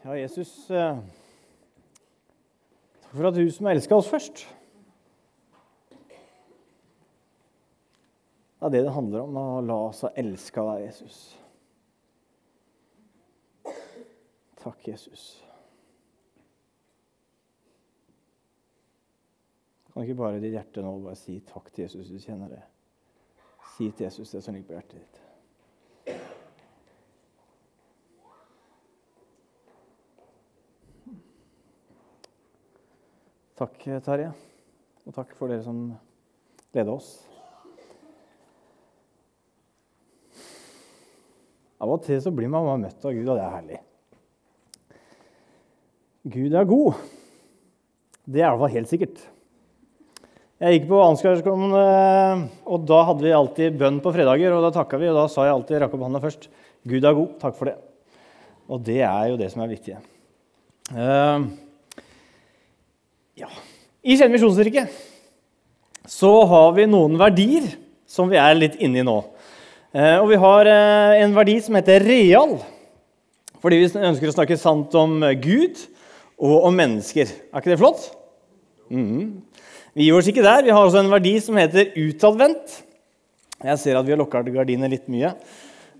Ja, Jesus, eh, takk for at du som elska oss først. Det er det det handler om, å la oss ha elska deg, Jesus. Takk, Jesus. Kan ikke bare ditt hjerte nå bare si takk til Jesus hvis du kjenner det? Si til Jesus det som ligger på hjertet ditt. Takk, Terje. Og takk for dere som leder oss. Av og til så blir man møtt av Gud, og det er herlig. Gud er god. Det er i hvert fall helt sikkert. Jeg gikk på Ansgarskolen, og da hadde vi alltid bønn på fredager. og Da takka vi, og da sa jeg alltid rakk opp hånda først. Gud er god. Takk for det. Og det er jo det som er viktig. Uh, ja. I Skien misjonskirke så har vi noen verdier som vi er litt inne i nå. Uh, og vi har uh, en verdi som heter real. Fordi vi ønsker å snakke sant om Gud og om mennesker. Er ikke det flott? Mm. Vi gir oss ikke der. Vi har også en verdi som heter utadvendt. Jeg ser at vi har lukka gardinene litt mye.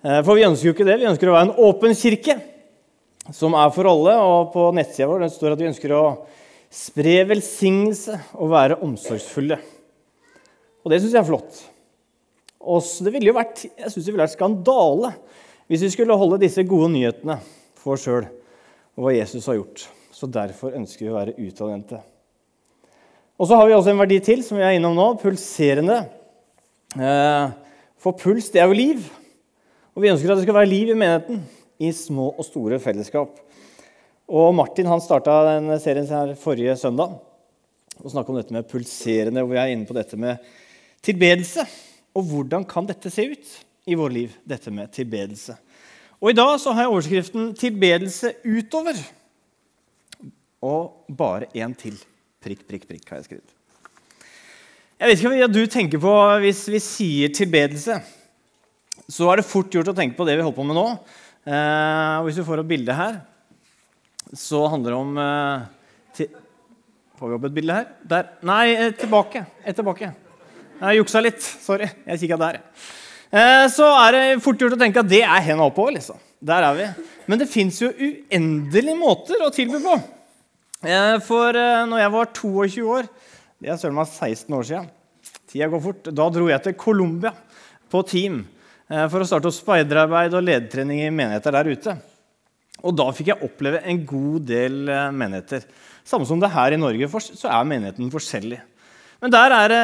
Eh, for vi ønsker jo ikke det. Vi ønsker å være en åpen kirke som er for alle. Og på nettsida vår det står at vi ønsker å spre velsignelse og være omsorgsfulle. Og det syns jeg er flott. Og det ville jo vært, jeg synes det ville vært skandale hvis vi skulle holde disse gode nyhetene for oss sjøl og hva Jesus har gjort. Så derfor ønsker vi å være utadvendte. Og så har vi også en verdi til som vi er innom nå pulserende. Eh, for puls, det er jo liv. Og vi ønsker at det skal være liv i menigheten, i små og store fellesskap. Og Martin han starta denne serien her forrige søndag og snakka om dette med pulserende, hvor vi er inne på dette med tilbedelse. Og hvordan kan dette se ut i vårt liv, dette med tilbedelse? Og I dag så har jeg overskriften 'Tilbedelse utover'. Og bare én til. Prikk, prikk, prikk, har jeg skrevet. Jeg vet ikke hva du tenker på hvis vi sier tilbedelse. Så er det fort gjort å tenke på det vi holder på med nå. Eh, hvis du får opp bildet her, så handler det om til, Får vi opp et bilde her? Der. Nei, eh, tilbake. Et tilbake. Jeg juksa litt. Sorry. Jeg kikka der. Eh, så er det fort gjort å tenke at det er henda oppover. liksom. Der er vi. Men det fins jo uendelige måter å tilby på. Eh, for eh, når jeg var 22 år Det er søren meg 16 år siden. Tida går fort. Da dro jeg til Colombia på team eh, for å starte speiderarbeid og ledertrening i menigheter der ute. Og da fikk jeg oppleve en god del menigheter. Samme som det her i Norge, så er menigheten forskjellig. Men der, er,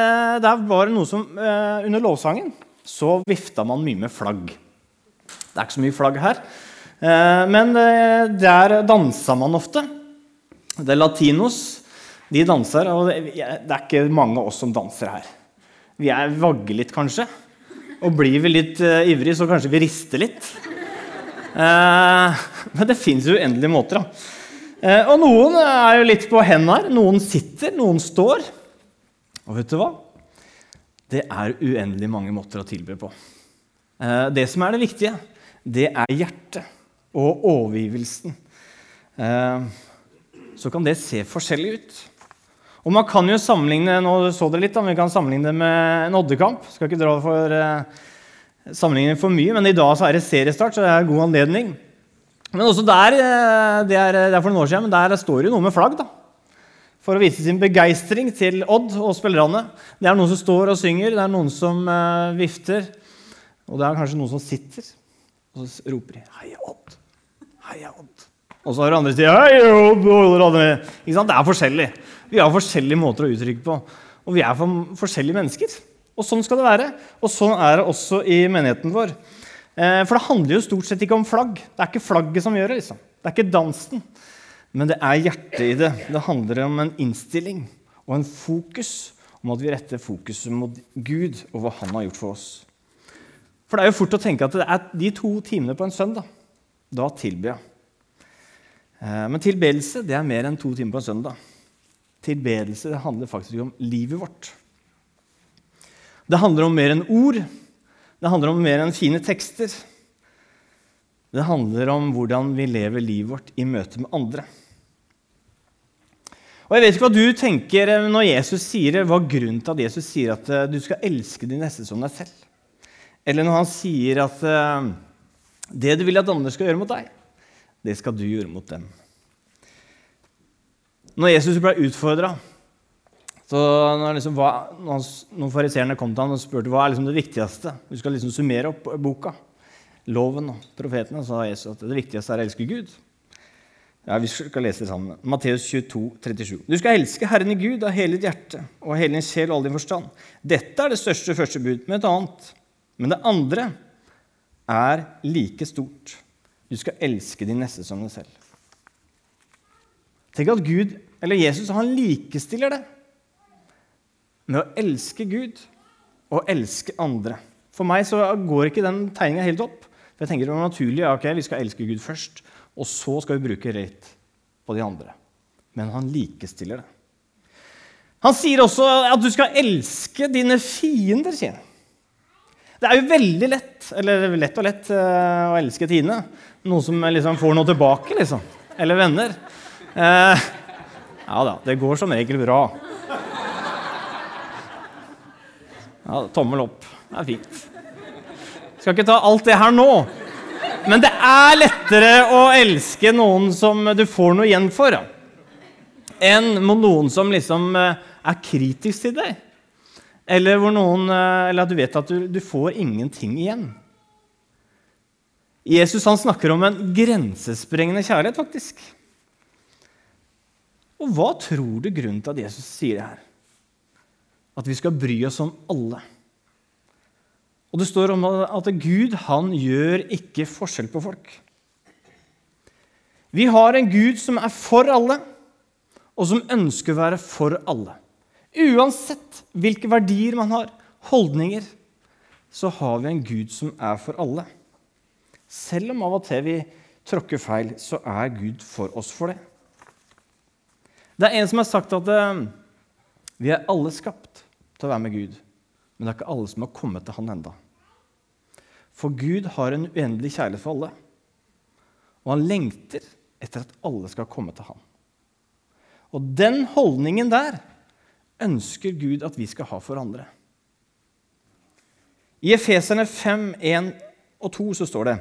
der var det noe som Under lovsangen så vifta man mye med flagg. Det er ikke så mye flagg her. Men der dansa man ofte. Det er latinos. De danser, og det er ikke mange av oss som danser her. Vi er vagger litt, kanskje. Og blir vi litt ivrige, så kanskje vi rister litt. Uh, men det fins uendelige måter. da. Uh, og noen er jo litt på hendene. her. Noen sitter, noen står. Og vet du hva? Det er uendelig mange måter å tilby på. Uh, det som er det viktige, det er hjertet og overgivelsen. Så kan det se forskjellig ut. Og man kan jo sammenligne nå så dere litt da, vi kan sammenligne det med en oddekamp. Skal ikke dra for sammenligning for mye, men i dag så er det seriestart, så det er god anledning. Men også der, uh, det, er, det er for noen år siden, men der står det noe med flagg. da. For å vise sin begeistring til Odd og spillerne. Det er noen som står og synger, det er noen som uh, vifter, og det er kanskje noen som sitter. Og så roper de 'Heia Odd'. Heia Odd. Og så har andre sida Det er forskjellig. Vi har forskjellige måter å uttrykke på. Og vi er forskjellige mennesker. Og sånn skal det være. Og sånn er det også i menigheten vår. Eh, for det handler jo stort sett ikke om flagg. Det er ikke flagget som gjør det. liksom. Det er ikke dansen. Men det er hjertet i det. Det handler om en innstilling og en fokus om at vi retter fokuset mot Gud og hva Han har gjort for oss. For det er jo fort å tenke at det er de to timene på en søndag. Da tilbyr jeg. Eh, men tilbedelse det er mer enn to timer på en søndag. Tilbedelse det handler faktisk om livet vårt. Det handler om mer enn ord. Det handler om mer enn fine tekster. Det handler om hvordan vi lever livet vårt i møte med andre. Og jeg vet ikke hva du tenker når Jesus sier hva grunnen til at Jesus sier at eh, du skal elske din neste som deg selv. Eller når han sier at eh, det du vil at andre skal gjøre mot deg, det skal du gjøre mot dem. Når Jesus ble utfordra så når, liksom, hva, når fariseerne kom til ham og spurte hva er liksom det viktigste Du skal liksom summere opp boka, loven og profetene, sa Jesus at det viktigste er å elske Gud. Ja, Vi skal lese det sammen. Matteus 22, 37. Du skal elske Herren i Gud av hele ditt hjerte og av hele din sjel og all din forstand. Dette er det største første bud, med et annet. Men det andre er like stort. Du skal elske din neste som deg selv. Tenk at Gud, eller Jesus han likestiller det med å elske Gud og elske andre. For meg så går ikke den tegninga helt opp. For jeg tenker det var naturlig ok, vi skal elske Gud først, og så skal vi bruke rett på de andre. Men han likestiller det. Han sier også at du skal elske dine fiender. sier. Det er jo veldig lett eller lett og lett eh, å elske Tine. Noen som liksom får noe tilbake, liksom. Eller venner. Eh, ja da, det går som regel bra. Ja, tommel opp. Det er fint. Skal ikke ta alt det her nå. Men det er lettere å elske noen som du får noe igjen for, enn noen som liksom eh, er kritisk til deg. Eller, noen, eh, eller at du vet at du, du, får ingenting igjen. Jesus han snakker om en grensesprengende kjærlighet, faktisk. Og hva tror du grunnen til at Jesus sier det her? At vi skal bry oss om alle. Og det står om at Gud han gjør ikke forskjell på folk. Vi har en Gud som er for alle, og som ønsker å være for alle. Uansett hvilke verdier man har, holdninger, så har vi en Gud som er for alle. Selv om av og til vi tråkker feil, så er Gud for oss for det. Det er en som har sagt at eh, vi er alle skapt til å være med Gud, men det er ikke alle som har kommet til Han enda. For Gud har en uendelig kjærlighet for alle, og han lengter etter at alle skal komme til Han. Og den holdningen der ønsker Gud at vi skal ha for andre. I Efeserne 5, 1 og 2 så står det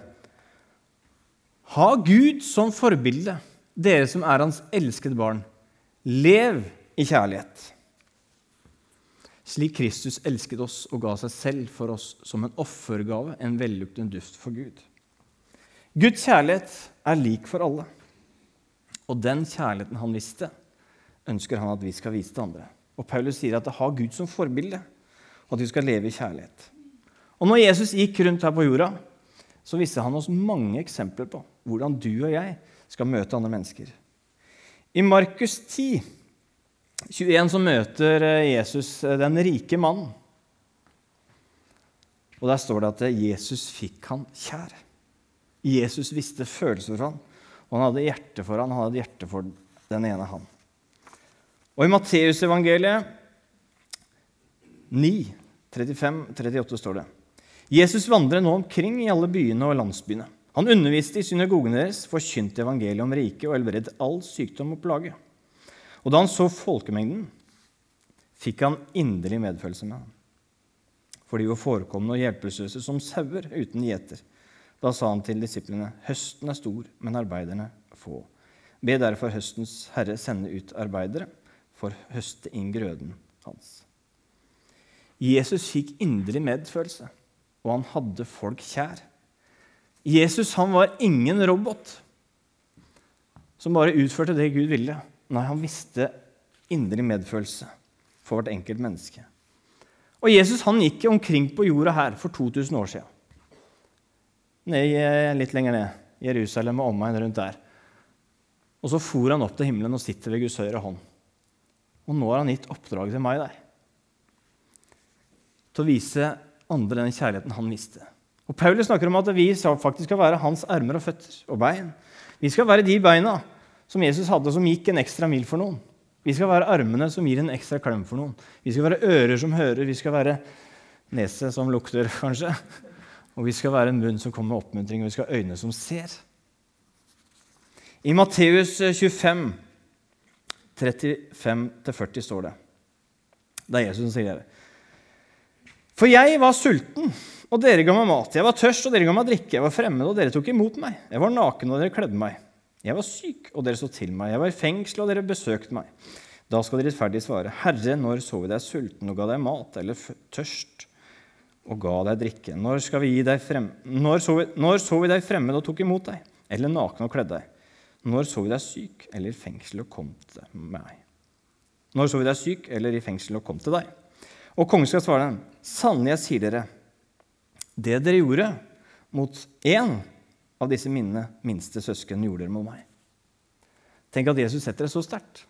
Ha Gud som forbilde, dere som er hans elskede barn. Lev i kjærlighet slik Kristus elsket oss og ga seg selv for oss som en offergave, en velluktende duft for Gud. Guds kjærlighet er lik for alle. Og den kjærligheten han visste, ønsker han at vi skal vise til andre. Og Paulus sier at det har Gud som forbilde, og at vi skal leve i kjærlighet. Og når Jesus gikk rundt her på jorda, så viste han oss mange eksempler på hvordan du og jeg skal møte andre mennesker. I Markus 10 21 så møter eh, Jesus eh, den rike mannen. Og Der står det at eh, Jesus fikk han kjær. Jesus visste følelser for han, og han hadde hjerte for han, han hadde hjerte for den ene han. Og I Matteusevangeliet 9, 35-38 står det Jesus vandret nå omkring i alle byene og landsbyene. Han underviste i synagogene deres, forkynte evangeliet om riket og helbredet all sykdom og plage. Og da han så folkemengden, fikk han inderlig medfølelse med ham. For de var forekomne og hjelpeløse som sauer uten gjeter. Da sa han til disiplene.: Høsten er stor, men arbeiderne få. Be derfor høstens herre sende ut arbeidere for å høste inn grøden hans. Jesus fikk inderlig medfølelse, og han hadde folk kjær. Jesus han var ingen robot som bare utførte det Gud ville. Nei, han visste indre medfølelse for hvert enkelt menneske. Og Jesus han gikk omkring på jorda her for 2000 år siden. Ned, eh, litt lenger ned. Jerusalem og omegn rundt der. Og så for han opp til himmelen og sitter ved Guds høyre hånd. Og nå har han gitt oppdraget til meg der. Til å vise andre den kjærligheten han visste. Og Paulus snakker om at vi faktisk skal være hans armer og føtter og bein. Vi skal være de beina som Jesus hadde, som gikk en ekstra mil for noen. Vi skal være armene som gir en ekstra klem for noen. Vi skal være ører som hører, vi skal være nese som lukter, kanskje. Og vi skal være en munn som kommer med oppmuntring, og vi skal ha øyne som ser. I Matteus 25, 35-40 står det Det er Jesus som sier det. For jeg var sulten, og dere ga meg mat. Jeg var tørst, og dere ga meg drikke. Jeg var fremmed, og dere tok imot meg. Jeg var naken, og dere kledde meg. Jeg var syk, og dere så til meg. Jeg var i fengsel, og dere besøkte meg. Da skal de rettferdige svare, Herre, når så vi deg sulten og ga deg mat, eller tørst og ga deg drikke? Når, frem... når, så, vi... når så vi deg fremmed og tok imot deg, eller naken og kledde deg? Når så vi deg syk eller i fengsel og kom til meg? Når så vi deg syk eller i fengsel og kom til deg? Og kongen skal svare dem, sannelig, jeg sier dere, det dere gjorde mot én av disse mine minste søsken, gjorde dere mot meg. Tenk at Jesus setter det så sterkt.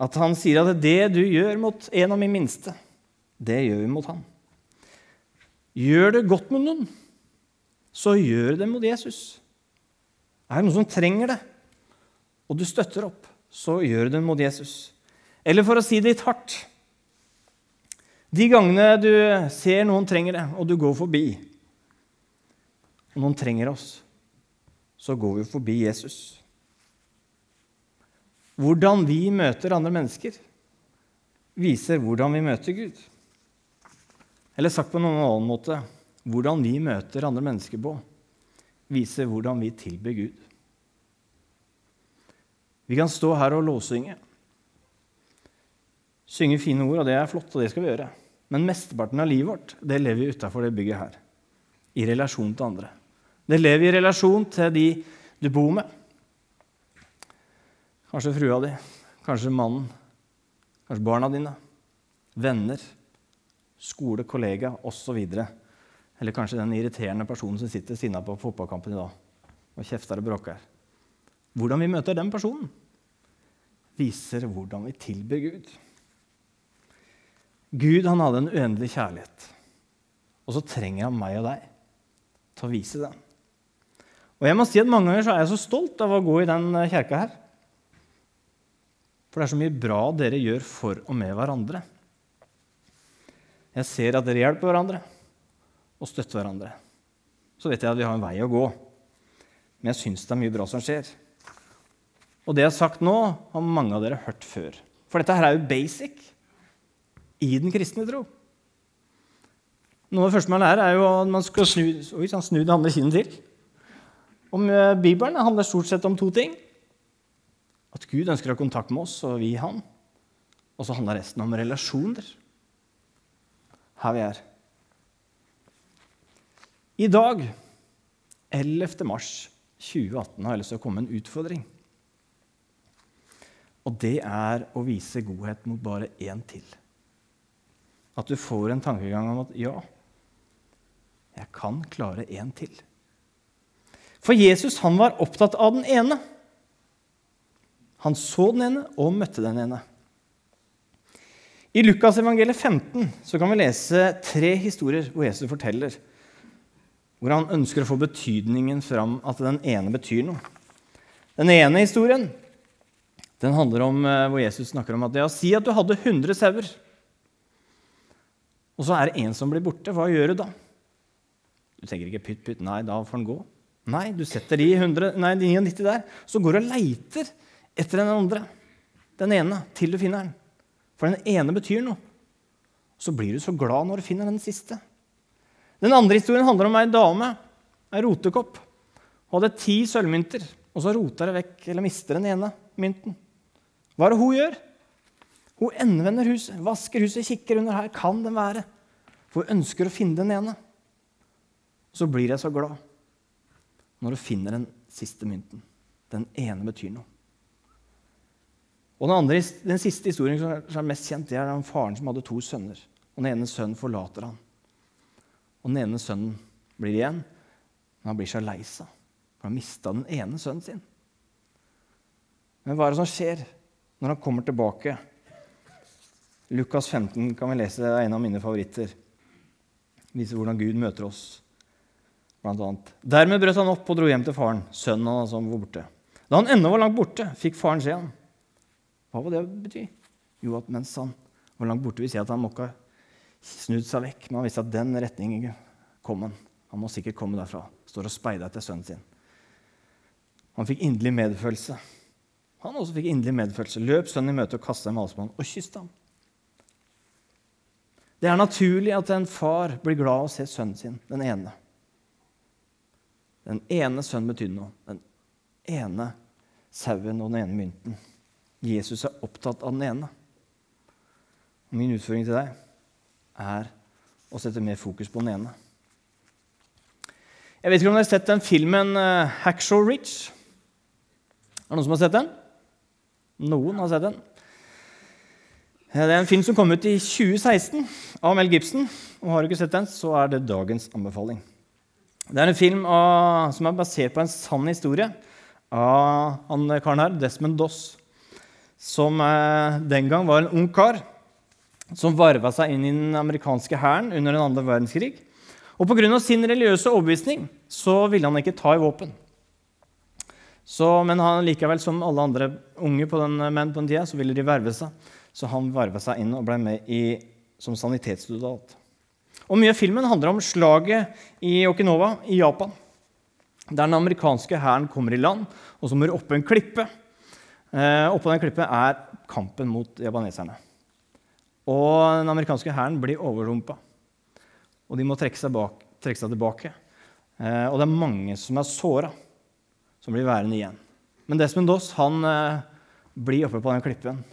At han sier at det du gjør mot en av mine minste, det gjør vi mot han. Gjør det godt med noen, så gjør det mot Jesus. Er det noen som trenger det, og du støtter opp, så gjør det mot Jesus. Eller for å si det litt hardt De gangene du ser noen trenger det, og du går forbi, og noen trenger oss, så går vi forbi Jesus. Hvordan vi møter andre mennesker, viser hvordan vi møter Gud. Eller sagt på noen annen måte hvordan vi møter andre mennesker på, viser hvordan vi tilber Gud. Vi kan stå her og låsynge, Synge fine ord, og det er flott, og det skal vi gjøre. Men mesteparten av livet vårt det lever vi utafor det bygget her. I relasjon til andre. Det lever i relasjon til de du bor med. Kanskje frua di, kanskje mannen, kanskje barna dine, venner, skole, kollega osv. Eller kanskje den irriterende personen som sitter sinna på fotballkampen i dag og kjefter og bråker. Hvordan vi møter den personen, viser hvordan vi tilber Gud. Gud han hadde en uendelig kjærlighet, og så trenger han meg og deg til å vise den. Og jeg må si at Mange ganger så er jeg så stolt av å gå i den kjerka her. For det er så mye bra dere gjør for og med hverandre. Jeg ser at dere hjelper hverandre og støtter hverandre. Så vet jeg at vi har en vei å gå. Men jeg syns det er mye bra som skjer. Og det jeg har sagt nå, har mange av dere hørt før. For dette her er jo basic i den kristne tro. Noe av det første man lærer, er jo at man skal snu, oi, snu det andre kinnet til. Om eh, Bibelen handler stort sett om to ting. At Gud ønsker å ha kontakt med oss, og vi han. Og så handler resten om relasjoner. Her vi er. I dag, 11. mars 2018, har jeg lyst til å komme med en utfordring. Og det er å vise godhet mot bare én til. At du får en tankegang om at ja, jeg kan klare én til. For Jesus han var opptatt av den ene. Han så den ene og møtte den ene. I Lukas evangeliet 15 så kan vi lese tre historier hvor Jesus forteller hvor han ønsker å få betydningen fram at den ene betyr noe. Den ene historien den handler om eh, hvor Jesus snakker om at ja, si at du hadde 100 sauer, og så er det en som blir borte. Hva gjør du da? Du tenker ikke pytt, pytt, nei, da får han gå. Nei, du setter de 100, nei, 99 der, så går du og leiter etter den andre. Den ene, til du finner den. For den ene betyr noe. Så blir du så glad når du finner den siste. Den andre historien handler om ei dame, ei rotekopp. Hun hadde ti sølvmynter, og så roter hun vekk, eller mister den ene mynten. Hva er det hun gjør? Hun endevender huset, vasker huset, kikker under her. Kan den være? For hun ønsker å finne den ene. Så blir jeg så glad når du finner den siste mynten. Den ene betyr noe. Og den, andre, den siste historien som er mest kjent, det er om faren som hadde to sønner. Og Den ene sønnen forlater han. Og den ene sønnen blir igjen, men han blir så lei seg. For han mista den ene sønnen sin. Men hva er det som skjer når han kommer tilbake? Lukas 15 kan vi lese, det er en av mine favoritter. Viser hvordan Gud møter oss. Blant annet. Dermed brøt han opp og dro hjem til faren, sønnen hans som var borte. Da han ennå var langt borte, fikk faren se ham. Hva var det bety? Jo, at mens han var langt borte, vil si at han måtte ikke ha snudd seg vekk, men han visste at den retningen kom han. Han må sikkert komme derfra. Står og speider etter sønnen sin. Han fikk inderlig medfølelse. Han også fikk inderlig medfølelse. Løp sønnen i møte og kastet en halsbånd og kysset ham. Det er naturlig at en far blir glad av å se sønnen sin, den ene. Den ene sønnen betydde noe. Den ene sauen og den ene mynten. Jesus er opptatt av den ene. Min utfordring til deg er å sette mer fokus på den ene. Jeg vet ikke om dere har sett den filmen uh, Hacksaw Ridge. Er det noen som har sett den? Noen har sett den. Det er en film som kom ut i 2016 av Mel Gibson. og Har du ikke sett den, så er det dagens anbefaling. Det er en film av, som er basert på en sann historie av han karen her, Desmond Doss, som eh, den gang var en ung kar som varva seg inn i den amerikanske hæren under den andre verdenskrig. Og Pga. sin religiøse overbevisning så ville han ikke ta i våpen. Så, men han, likevel, som alle andre unge på den, menn på den tida, så ville de verve seg. Så han varva seg inn og ble med i, som sanitetsstudent. Og Mye av filmen handler om slaget i Okinawa i Japan. Der den amerikanske hæren kommer i land, og så må de oppe en klippe. Eh, oppå den klippen er kampen mot japaneserne. Og Den amerikanske hæren blir overrumpa, og de må trekke seg, bak, trekke seg tilbake. Eh, og det er mange som er såra, som blir værende igjen. Men Desmond Doss han, eh, blir oppe på den klippen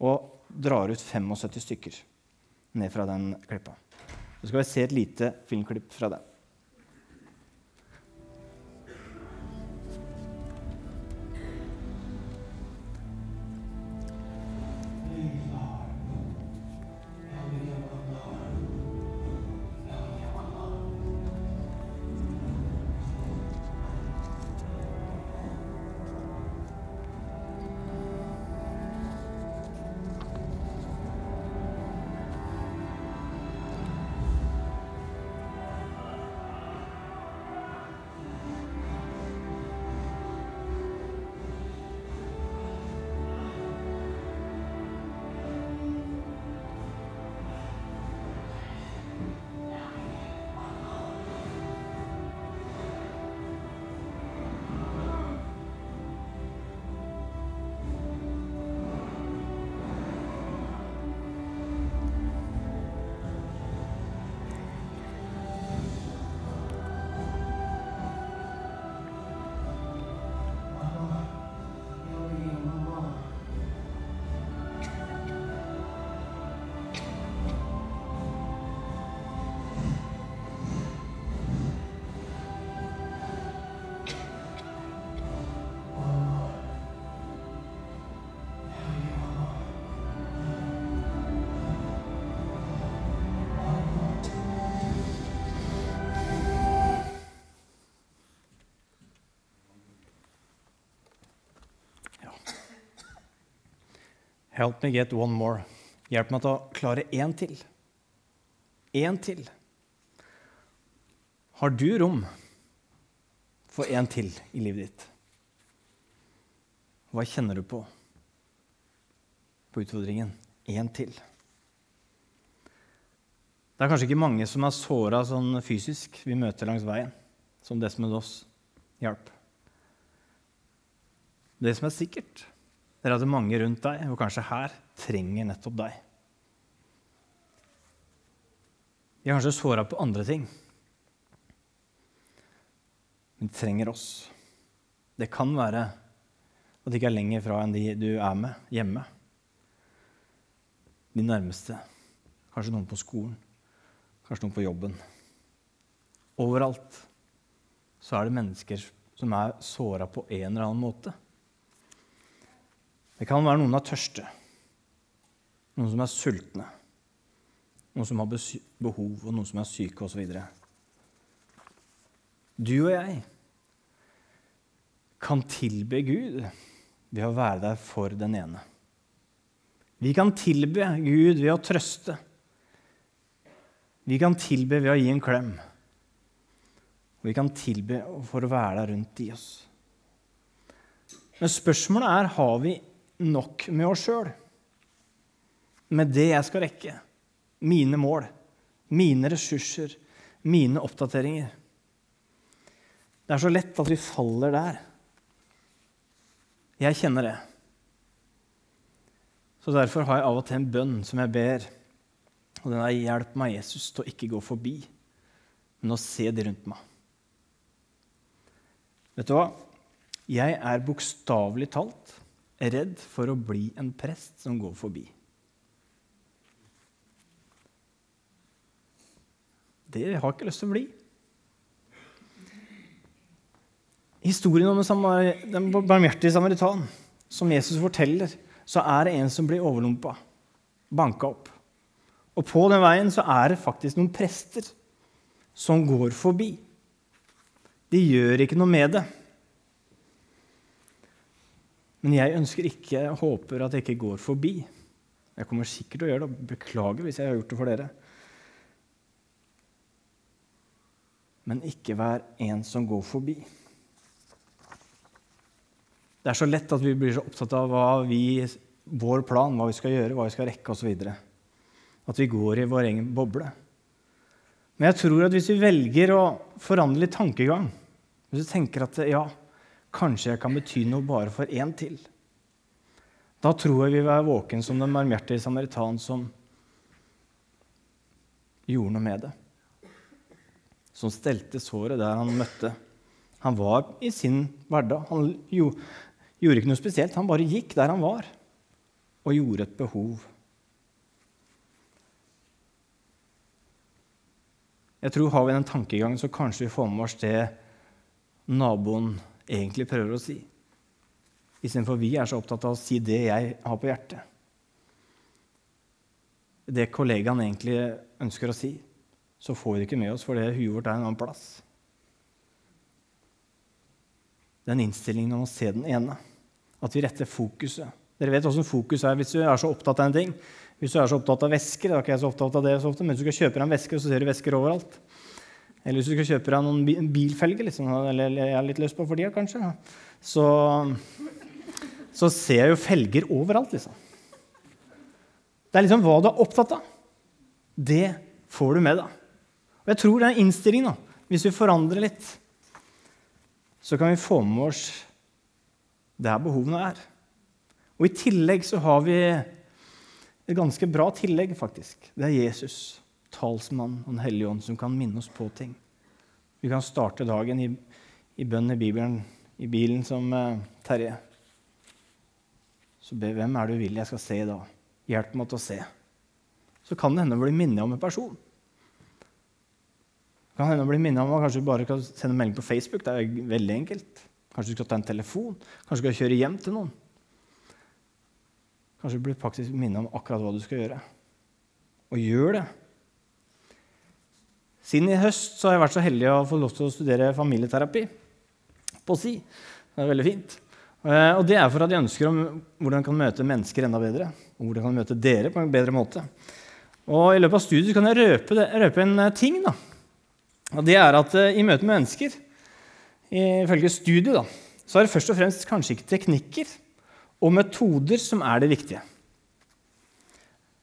og drar ut 75 stykker ned fra den klippa. Så skal vi se et lite filmklipp fra det. Help me get one more. Hjelp meg til å klare én til. Én til. Har du rom for én til i livet ditt? Hva kjenner du på på utfordringen? Én til. Det er kanskje ikke mange som er såra sånn fysisk vi møter langs veien, som det som med oss hjalp. Det som er sikkert, det er at mange rundt deg, og kanskje her, trenger nettopp deg. De er kanskje såra på andre ting, men de trenger oss. Det kan være at det ikke er lenger fra enn de du er med hjemme. De nærmeste. Kanskje noen på skolen, kanskje noen på jobben. Overalt så er det mennesker som er såra på en eller annen måte. Det kan være noen er tørste, noen som er sultne, noen som har behov, og noen som er syke osv. Du og jeg kan tilbe Gud ved å være der for den ene. Vi kan tilbe Gud ved å trøste. Vi kan tilbe ved å gi en klem. Og vi kan tilbe for å være der rundt i oss. Men spørsmålet er har vi nok med oss sjøl. Med det jeg skal rekke. Mine mål, mine ressurser, mine oppdateringer. Det er så lett at vi faller der. Jeg kjenner det. Så Derfor har jeg av og til en bønn som jeg ber. Og den er 'Hjelp meg, Jesus, til å ikke gå forbi, men å se de rundt meg'. Vet du hva? Jeg er bokstavelig talt redd for å bli en prest som går forbi. Det har jeg ikke lyst til å bli. Historien om den barmhjertige samaritan som Jesus forteller, så er det en som blir overlumpa, banka opp. Og på den veien så er det faktisk noen prester som går forbi. De gjør ikke noe med det. Men jeg ønsker ikke, håper at jeg ikke går forbi. Jeg kommer sikkert til å gjøre det. Beklager hvis jeg har gjort det for dere. Men ikke vær en som går forbi. Det er så lett at vi blir så opptatt av vi, vår plan, hva vi skal gjøre, hva vi skal rekke osv. At vi går i vår egen boble. Men jeg tror at hvis vi velger å forandre litt tankegang Hvis vi tenker at ja, kanskje jeg kan bety noe bare for én til Da tror jeg vi vil være våken som den barmhjertige samaritan som gjorde noe med det. Som stelte såret der han møtte. Han var i sin hverdag. Han Gjorde ikke noe spesielt. Han bare gikk der han var, og gjorde et behov. Jeg tror Har vi den tankegangen, så kanskje vi får med oss det naboen egentlig prøver å si. Istedenfor vi er så opptatt av å si det jeg har på hjertet. Det kollegaen egentlig ønsker å si, så får vi det ikke med oss, for det huet vårt er en annen plass. Den innstillingen om å se den ene. At vi retter fokuset. Dere vet åssen fokus er hvis du er så opptatt av en ting. Hvis du er så opptatt av vesker, da er ikke jeg så opptatt av det så ofte, men hvis du skal kjøpe deg en veske, så ser du vesker overalt. Eller hvis du skal kjøpe deg noen bilfelger, liksom, eller jeg har litt lyst på for tida, kanskje, så, så ser jeg jo felger overalt, liksom. Det er liksom hva du er opptatt av. Det får du med deg. Og jeg tror det er innstillingen, da, hvis vi forandrer litt, så kan vi få med oss der behovene er. Og I tillegg så har vi et ganske bra tillegg, faktisk. Det er Jesus, talsmann og Den hellige ånd, som kan minne oss på ting. Vi kan starte dagen i, i bønn i Bibelen, i bilen som eh, Terje. Så be hvem er det du vil jeg skal se i dag? Hjelp meg til å se. Så kan det hende å bli minnet om en person. Det kan hende å bli minnet om at kanskje bare kan sende melding på Facebook. Det er veldig enkelt. Kanskje du skal ta en telefon? Kanskje du skal kjøre hjem til noen? Kanskje du blir faktisk minnet om akkurat hva du skal gjøre. Og gjør det. Siden i høst har jeg vært så heldig å få lov til å studere familieterapi på si. Det er veldig fint. Eh, og det er for at jeg ønsker om hvordan jeg kan møte mennesker enda bedre. Og hvordan jeg kan møte dere på en bedre måte. Og I løpet av studiet kan jeg røpe, det, røpe en eh, ting. Da. Og det er at eh, i møte med mennesker ifølge studiet, da, så er det først og fremst kanskje ikke teknikker og metoder som er det viktige.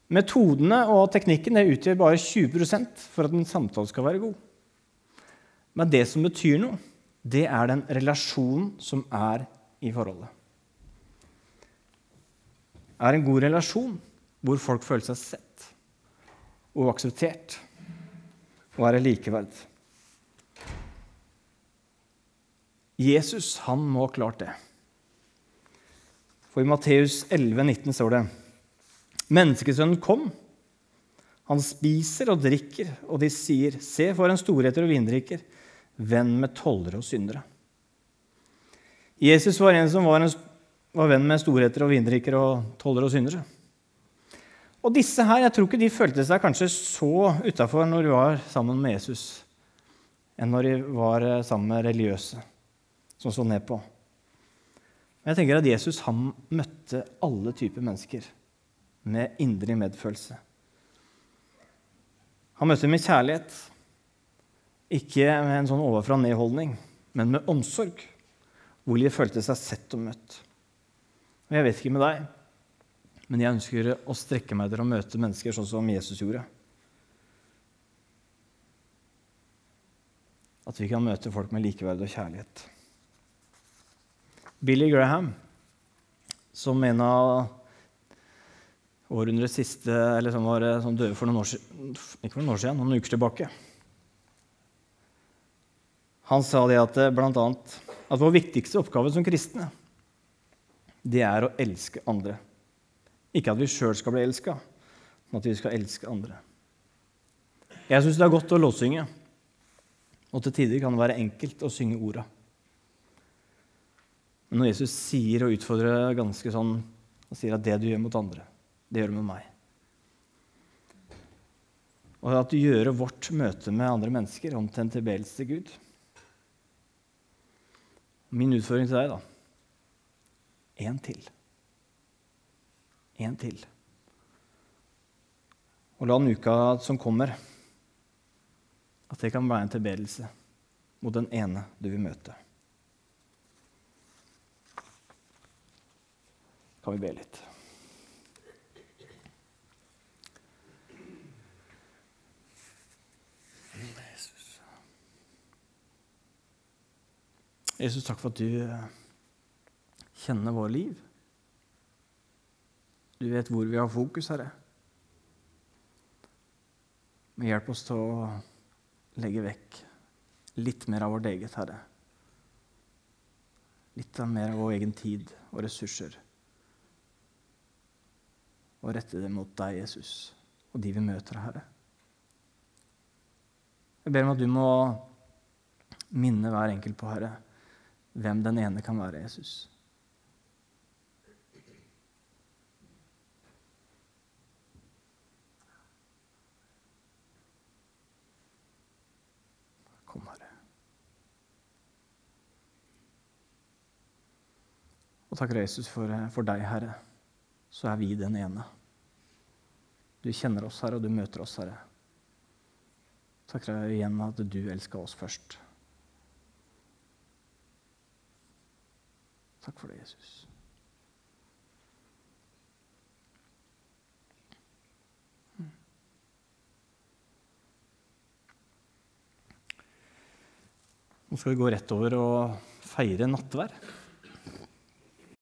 Metodene og teknikken utgjør bare 20% for at en samtale skal være god. Men det som betyr noe, det er den relasjonen som er i forholdet. Er en god relasjon hvor folk føler seg sett og akseptert og er likeverd. Jesus han må ha klart det. For i Matteus 11, 19 står det Menneskesønnen kom. Han spiser og drikker, og de sier, Se for en storheter og vindrikker, venn med tollere og syndere. Jesus var en som var, en, var venn med storheter og vindrikker og tollere og syndere. Og disse her, jeg tror ikke de følte seg kanskje så utafor når de var sammen med Jesus, enn når de var eh, sammen med religiøse som så ned på. Men jeg tenker at Jesus han møtte alle typer mennesker med indre medfølelse. Han møtte med kjærlighet, ikke med en sånn ovenfra-ned-holdning, men med omsorg, hvor de følte seg sett og møtt. Og Jeg vet ikke med deg, men jeg ønsker å strekke meg til å møte mennesker sånn som Jesus gjorde. At vi kan møte folk med likeverd og kjærlighet. Billy Graham, som en av århundrets siste Eller som, var, som døde for noen år ikke for noen år siden, noen uker tilbake. Han sa det at blant annet at vår viktigste oppgave som kristne, det er å elske andre. Ikke at vi sjøl skal bli elska, men at vi skal elske andre. Jeg syns det er godt å låtsynge, og til tider kan det være enkelt å synge orda. Men når Jesus sier og utfordrer ganske sånn og sier at det du gjør mot andre, det gjør du med meg Og at du gjør vårt møte med andre mennesker om til en tilbedelse til Gud Min utfordring til deg, da Én til. Én til. Og la den uka som kommer, at det kan være en tilbedelse mot den ene du vil møte. Kan vi be litt? Jesus, takk for at du kjenner våre liv. Du vet hvor vi har fokus, Herre. Men hjelp oss til å legge vekk litt mer av vårt eget, Herre. Litt mer av vår egen tid og ressurser. Og rette det mot deg, Jesus, og de vi møter, Herre. Jeg ber om at du må minne hver enkelt på, Herre, hvem den ene kan være, Jesus. Og takker Jesus for, for deg, Herre. Så er vi den ene. Du kjenner oss, Herre, og du møter oss, Herre. Takker deg igjen at du elska oss først. Takk for det, Jesus. Nå skal vi gå rett over og feire nattvær.